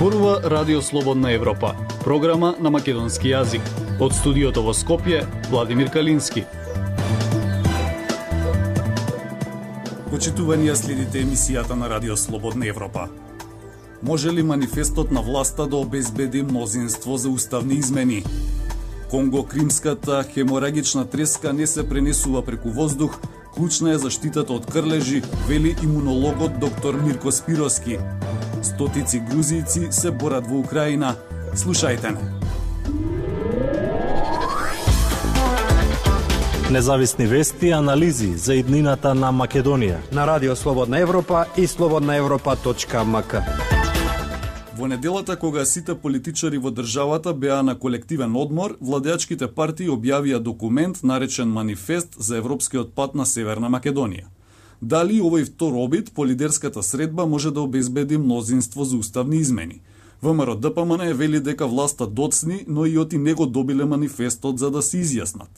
Зборува Радио Слободна Европа, програма на македонски јазик. Од студиото во Скопје, Владимир Калински. Почитување следите емисијата на Радио Слободна Европа. Може ли манифестот на власта да обезбеди мнозинство за уставни измени? Конго-кримската хеморагична треска не се пренесува преку воздух, клучна е заштитата од крлежи, вели имунологот доктор Мирко Спироски. Стотици грузијци се борат во Украина. Слушајте не. Независни вести и анализи за иднината на Македонија. На Радио Слободна Европа и слободнаевропа.мк. Во неделата кога сите политичари во државата беа на колективен одмор, владеачките партии објавија документ наречен Манифест за европскиот пат на Северна Македонија. Дали овој втор обид по лидерската средба може да обезбеди мнозинство за уставни измени? ВМРО ДПМН е вели дека власта доцни, но и оти него добиле манифестот за да се изјаснат.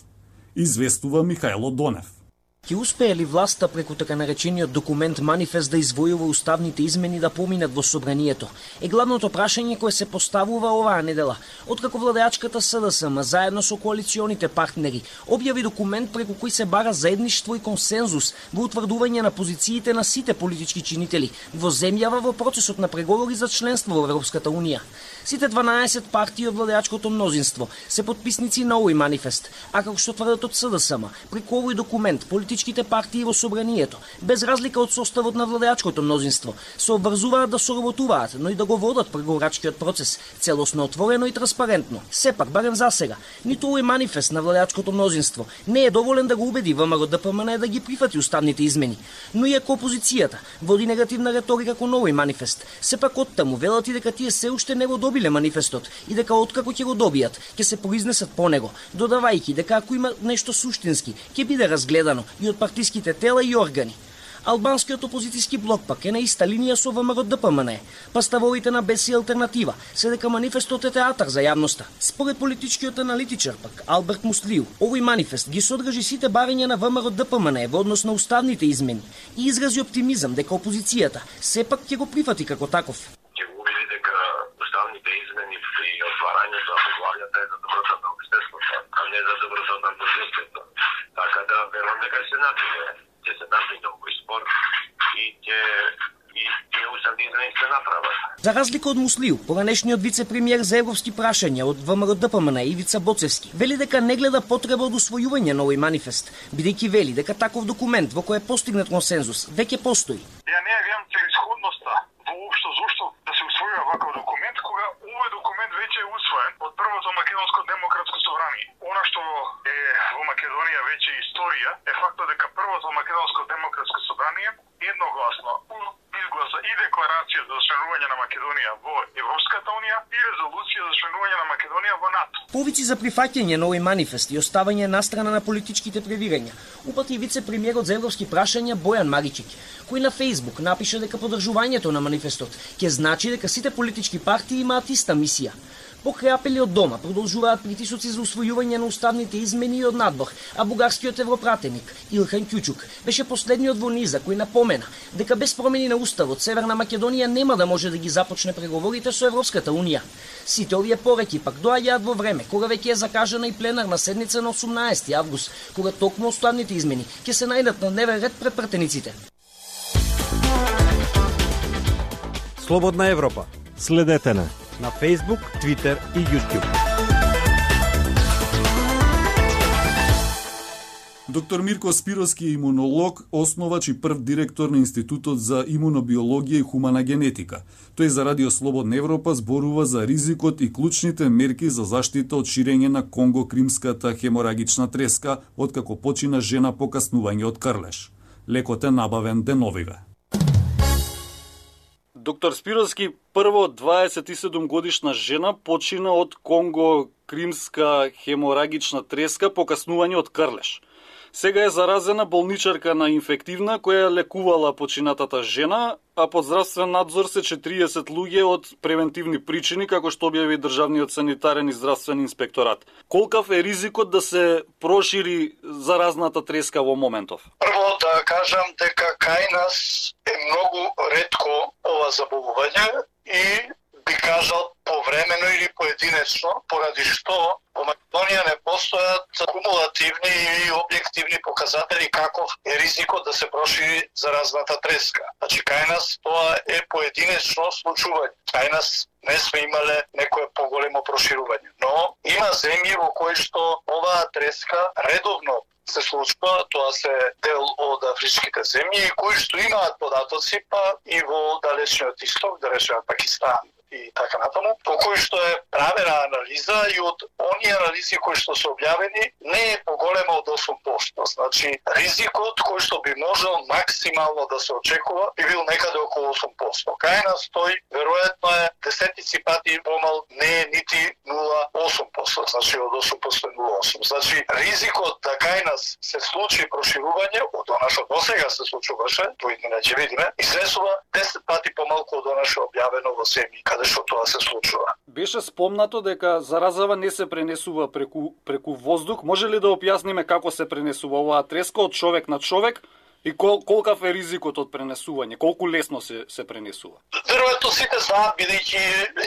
Известува Михајло Донев. Ќе успее ли власта преку така наречениот документ манифест да извојува уставните измени да поминат во собранието? Е главното прашање кое се поставува оваа недела. Откако владеачката СДСМ заедно со коалиционите партнери објави документ преку кој се бара заедништво и консензус во утврдување на позициите на сите политички чинители во земјава во процесот на преговори за членство во Европската унија. Сите 12 партии од владеачкото мнозинство се подписници на овој манифест, а како што тврдат од СДСМ, преку овој документ политичките партии во собранието, без разлика од составот на владеачкото мнозинство, се обврзуваат да соработуваат, но и да го водат преговорачкиот процес целосно отворено и транспарентно. Сепак, барем за сега, ниту овој манифест на владеачкото мнозинство не е доволен да го убеди ВМРО ДПМН да ги прифати уставните измени, но и ако опозицијата води негативна реторика кон овој манифест, сепак оттаму велат и дека тие се уште не го добиле манифестот и дека откако ќе го добијат, ќе се произнесат по него, додавајќи дека ако има нешто суштински, ќе биде разгледано и од партиските тела и органи. Албанскиот опозицијски блок пак е на иста линија со ВМРО ДПМН, па ставовите на Беси алтернатива се дека манифестот е театар за јавноста. Според политичкиот аналитичар пак Алберт Муслиу, овој манифест ги содржи сите барања на ВМРО ДПМН во однос на уставните измени и изрази оптимизам дека опозицијата сепак ќе го прифати како таков уставните измени и отварањето на поглавјата е за доброто на обштеството, а не за доброто на мнозинството. Така да верувам дека се напине, ќе се напине овој спор и ќе и тие се направат. За разлика од Муслиу, поранешниот вице-премиер за европски прашања од ВМРО ДПМН Ивица Боцевски, вели дека не гледа потреба од усвојување на овој манифест, бидејќи вели дека таков документ во кој е постигнат консензус веќе постои. Ја не ја видам целисходноста воопшто зошто да се усвојува ваков документ кога веќе е усвоен од првото македонско демократско собрание. Она што е во Македонија веќе историја е фактот дека првото македонско демократско собрание едногласно изгласа и декларација за членување на Македонија во Европската унија и резолуција за членување на Македонија во НАТО. Повици за прифаќање на овој манифест и оставање на страна на политичките превирања, упати вице-премиерот за европски прашања Бојан Маричик, кој на Фейсбук напиша дека подржувањето на манифестот ќе значи дека сите политички партии имаат иста мисија. Покрај апели од дома продолжуваат притисоци за усвојување на уставните измени и од надвор, а бугарскиот европратеник Илхан Кючук беше последниот во низа кој напомена дека без промени на уставот Северна Македонија нема да може да ги започне преговорите со Европската унија. Сите овие пореки пак доаѓаат во време кога веќе е закажана и пленарна седница на 18 август, кога токму уставните измени ќе се најдат на дневен ред пред пратениците. Слободна Европа. Следете на на Facebook, Twitter и YouTube. Доктор Мирко Спировски е имунолог, основач и прв директор на Институтот за имунобиологија и хумана генетика. Тој за Радио Слободна Европа зборува за ризикот и клучните мерки за заштита од ширење на Конго-кримската хеморагична треска, откако почина жена покаснување од крлеш. Лекот е набавен деновиве. Доктор Спироски, прво 27 годишна жена почина од Конго-кримска хеморагична треска покаснување од крлеш. Сега е заразена болничарка на инфективна која лекувала починатата жена, а под здравствен надзор се 40 луѓе од превентивни причини, како што објави Државниот санитарен и здравствен инспекторат. Колкав е ризикот да се прошири заразната треска во моментов? Прво да кажам дека кај нас е многу ретко ова заболување и би кажал повремено или поединечно, поради што во Македонија не постојат кумулативни и објективни показатели каков е ризикот да се прошири заразната треска. Значи, кај нас тоа е поединечно случување. Кај нас не сме имале некое поголемо проширување. Но има земји во кои што оваа треска редовно се случува, тоа се дел од афричките земји, кои што имаат податоци, па и во далечниот исток, да речеме Пакистан, и така натаму, по кој што е правена анализа и од оние анализи кои што се објавени не е поголема од 8%. Значи, ризикот кој што би можел максимално да се очекува би бил некаде околу 8%. Кај нас тој веројатно е десетици пати помал, не е нити 0,8%, значи од 8% 0,8%. Значи, ризикот да кај нас се случи проширување од она што досега се случуваше, тој не ќе видиме, излесува 10 пати помалку од она што објавено во СЕМИ, каде каде што тоа се случува. Беше спомнато дека заразава не се пренесува преку преку воздух. Може ли да објасниме како се пренесува оваа треска од човек на човек? И кол, колкав е ризикот од пренесување? Колку лесно се се пренесува? Веројатно сите знаат бидејќи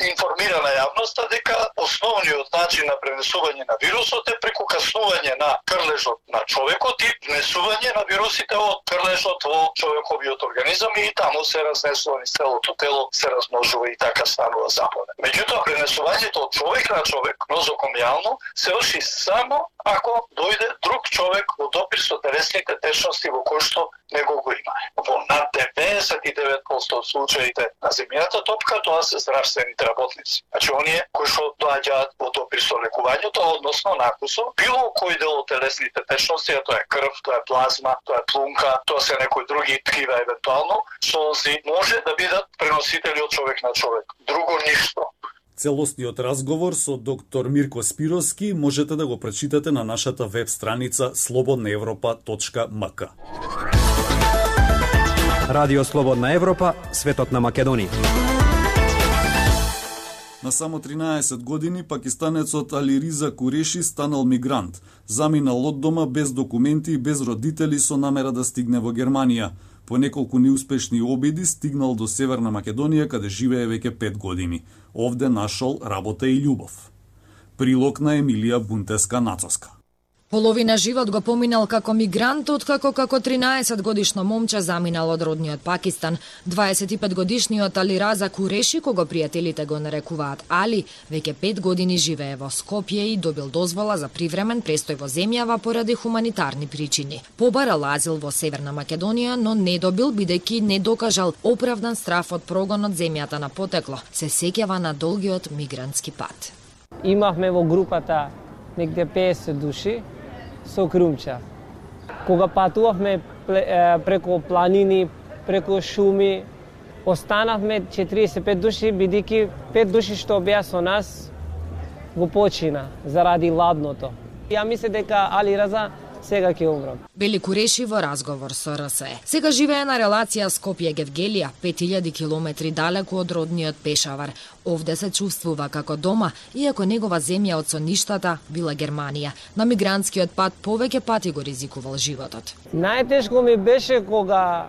информирана јавноста дека основниот начин на пренесување на вирусот е преку каснување на крлежот на човекот и внесување на вирусите од крлежот во човековиот организам и таму се разнесува низ целото тело, се размножува и така станува запоне. Меѓутоа пренесувањето од човек на човек, нозокомијално, се врши само ако дојде друг човек во допир со телесните течности во кој што него го има. Во над 99% од случаите на земјата топка тоа се здравствените работници. Значи оние кои што доаѓаат во допир со лекувањето, односно накусо, било кој дел од телесните течности, а тоа е крв, тоа е плазма, тоа е плунка, тоа се некои други ткива евентуално, солзи може да бидат преносители од човек на човек. Друго ништо. Целосниот разговор со доктор Мирко Спировски можете да го прочитате на нашата веб страница slobodnaevropa.mk. Радио Слободна Европа, светот на Македонија. На само 13 години пакистанецот Алириза Куреши станал мигрант. Заминал од дома без документи и без родители со намера да стигне во Германија. По неколку неуспешни обиди стигнал до Северна Македонија каде живее веќе 5 години. Овде нашол работа и љубов. Прилог на Емилија Бунтеска Нацоска. Половина живот го поминал како мигрант, откако како 13 годишно момче заминал од родниот Пакистан. 25 годишниот Али Раза Куреши, кого пријателите го нарекуваат Али, веќе 5 години живее во Скопје и добил дозвола за привремен престој во земјава поради хуманитарни причини. Побарал азил во Северна Македонија, но не добил бидејќи не докажал оправдан страф од прогон од земјата на потекло. Се сеќава на долгиот мигрантски пат. Имавме во групата негде 50 души, со Крумча. Кога патувавме преку планини, преку шуми, останавме 45 души, бидејќи 5 души што беа со нас го почина заради ладното. Ја мисле дека Али Раза сега ќе умрам. Бели Куреши во разговор со РСЕ. Сега живее на релација Скопје Гевгелија, 5000 километри далеку од родниот Пешавар. Овде се чувствува како дома, иако негова земја од соништата била Германија. На мигрантскиот пат повеќе пати го ризикувал животот. Најтешко ми беше кога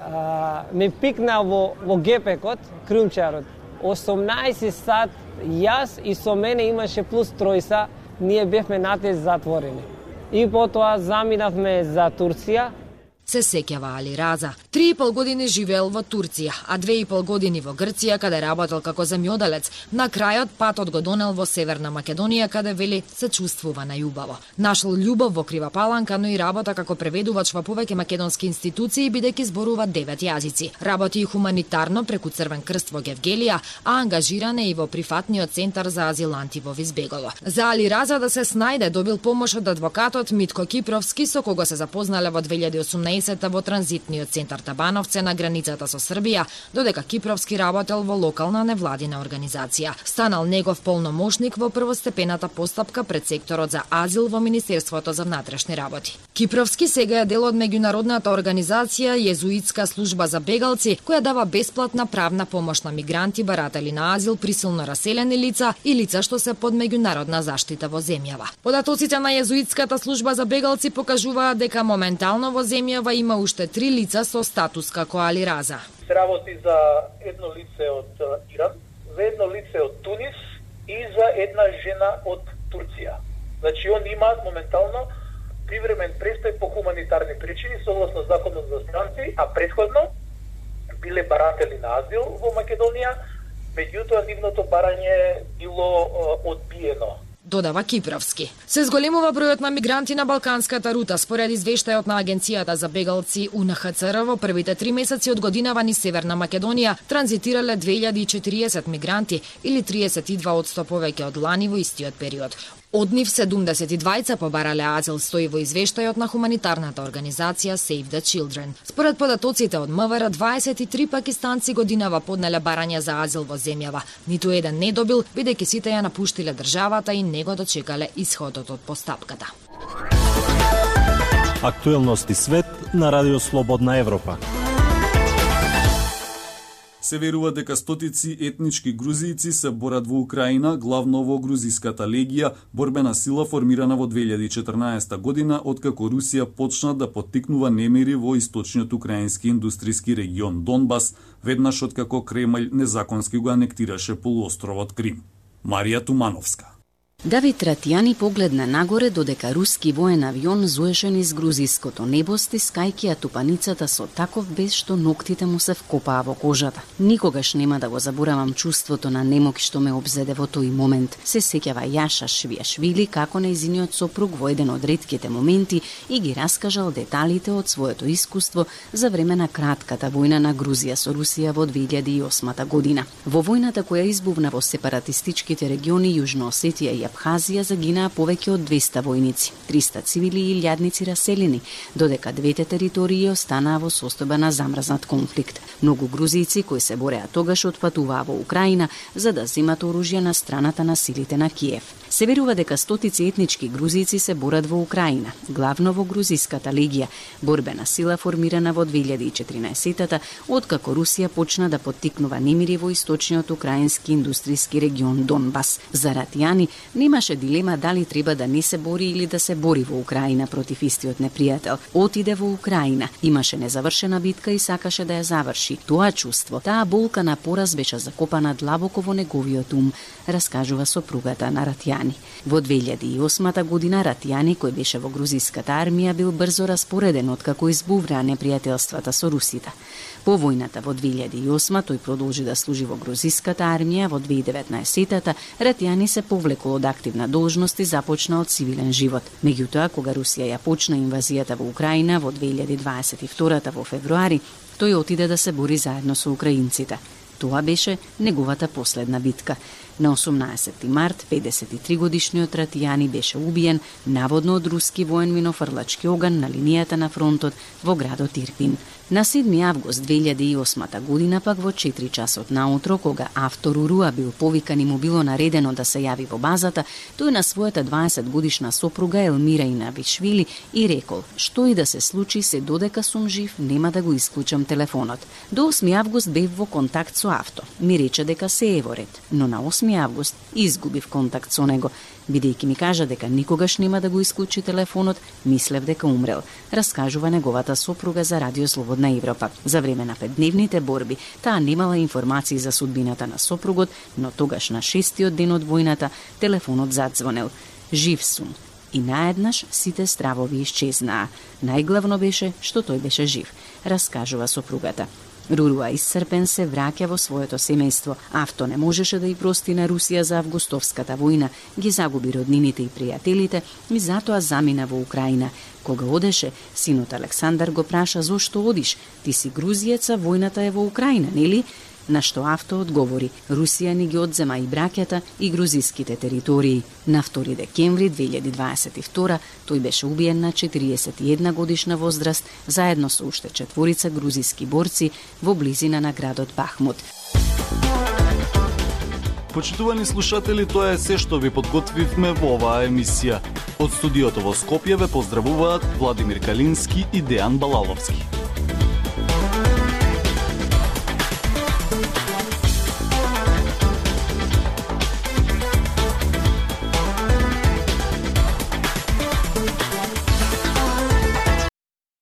а, ме пикна во, во гепекот, крумчарот. 18 сат, јас и со мене имаше плюс тројса, ние бевме натез затворени и потоа заминавме за Турција се сеќава Али Раза. Три и пол години живеел во Турција, а две и пол години во Грција, каде работел како земјоделец. На крајот патот го донел во Северна Македонија, каде вели се чувствува најубаво. Нашол љубов во Крива Паланка, но и работа како преведувач во повеќе македонски институции, бидејќи зборува девет јазици. Работи и хуманитарно преку Црвен крст во Гевгелија, а ангажиран е и во прифатниот центар за азиланти во Визбегово. За Али Раза да се снајде добил помош од адвокатот Митко Кипровски, со кого се запознале во 2018 2015 во транзитниот центар Табановце на границата со Србија, додека Кипровски работел во локална невладина организација. Станал негов полномошник во првостепената постапка пред секторот за азил во Министерството за внатрешни работи. Кипровски сега е дел од меѓународната организација Језуитска служба за бегалци, која дава бесплатна правна помош на мигранти, баратели на азил, присилно раселени лица и лица што се под меѓународна заштита во земјава. Податоците на Језуитската служба за бегалци покажуваат дека моментално во земјава ова има уште три лица со статус како Али Раза. Се работи за едно лице од Иран, за едно лице од Тунис и за една жена од Турција. Значи, они имаат моментално привремен престој по хуманитарни причини согласно законот за странци, а предходно биле баратели на азил во Македонија, меѓутоа нивното барање било одбиено додава Кипровски. Се зголемува бројот на мигранти на Балканската рута според извештајот на Агенцијата за бегалци УНХЦР во првите три месеци од годинава ни Северна Македонија транзитирале 2040 мигранти или 32% повеќе од лани во истиот период. Од нив 72 побарале азил стои во извештајот на хуманитарната организација Save the Children. Според податоците од МВР, 23 пакистанци годинава поднеле барања за азил во земјава. Ниту еден не добил, бидејќи сите ја напуштиле државата и него дочекале исходот од постапката. Актуелности свет на Радио Слободна Европа се верува дека стотици етнички грузијци се борат во Украина, главно во грузиската легија, борбена сила формирана во 2014 година, откако Русија почна да поттикнува немири во источниот украински индустријски регион Донбас, веднаш откако Кремљ незаконски го анектираше полуостровот Крим. Марија Тумановска Давид Ратијани погледна нагоре додека руски воен авион зуеше низ грузиското небо, стискајќи ја тупаницата со таков без што ноктите му се вкопаа во кожата. Никогаш нема да го заборавам чувството на немок што ме обзеде во тој момент. Се сеќава Јаша Швијашвили како нејзиниот сопруг во еден од ретките моменти и ги раскажал деталите од своето искуство за време на кратката војна на Грузија со Русија во 2008 година. Во војната која избувна во сепаратистичките региони Јужно Осетија и Абхазија загинаа повеќе од 200 војници, 300 цивили и илјадници раселени, додека двете територии останаа во состојба на замрзнат конфликт. Многу грузици кои се бореа тогаш отпатуваа во Украина за да земат оружје на страната на силите на Киев. Се верува дека стотици етнички грузици се борат во Украина, главно во грузиската легија, борбена сила формирана во 2014-тата, откако Русија почна да поттикнува немири во источниот украински индустријски регион Донбас. За Ратијани немаше дилема дали треба да не се бори или да се бори во Украина против истиот непријател. Отиде во Украина, имаше незавршена битка и сакаше да ја заврши. Тоа чувство, таа болка на пораз беше закопана длабоко во неговиот ум, раскажува сопругата на Ратјани. Ратијани. Во 2008 година Ратијани, кој беше во грузиската армија, бил брзо распореден откако избувраа непријателствата со русите. По војната во 2008 тој продолжи да служи во грузиската армија, во 2019-тата Ратијани се повлекол од активна должност и започна од цивилен живот. Меѓутоа, кога Русија ја почна инвазијата во Украина во 2022 во февруари, тој отиде да се бори заедно со украинците. Тоа беше неговата последна битка. На 18 март 53 годишниот Ратијани беше убиен наводно од руски воен минофрлачки оган на линијата на фронтот во градот Ирпин. На 7 август 2008 година пак во 4 часот наутро, кога автор Уруа бил повикан и му било наредено да се јави во базата, тој на својата 20 годишна сопруга Елмира Инабишвили и рекол, што и да се случи, се додека сум жив, нема да го исклучам телефонот. До 8 август бев во контакт со авто. Ми рече дека се е во ред, но на 8 август изгубив контакт со него. Бидејќи ми кажа дека никогаш нема да го исклучи телефонот, мислев дека умрел, раскажува неговата сопруга за Радио Слободна Европа. За време на петдневните борби, таа немала информации за судбината на сопругот, но тогаш на шестиот ден од војната, телефонот задзвонел. Жив сум. И наеднаш сите стравови исчезнаа. Најглавно беше што тој беше жив, раскажува сопругата. Руруа исцрпен се враќа во своето семејство. Авто не можеше да и прости на Русија за августовската војна, ги загуби роднините и пријателите и затоа замина во Украина. Кога одеше, синот Александар го праша зошто одиш? Ти си грузиеца, војната е во Украина, нели? На што авто одговори Русија ни ги одзема и бракета и грузиските територии. На 2 декември 2022 тој беше убиен на 41 годишна возраст заедно со уште четворица грузиски борци во близина на градот Бахмут. Почитувани слушатели, тоа е се што ви подготвивме во оваа емисија. Од студиото во Скопје ве поздравуваат Владимир Калински и Дејан Балаловски.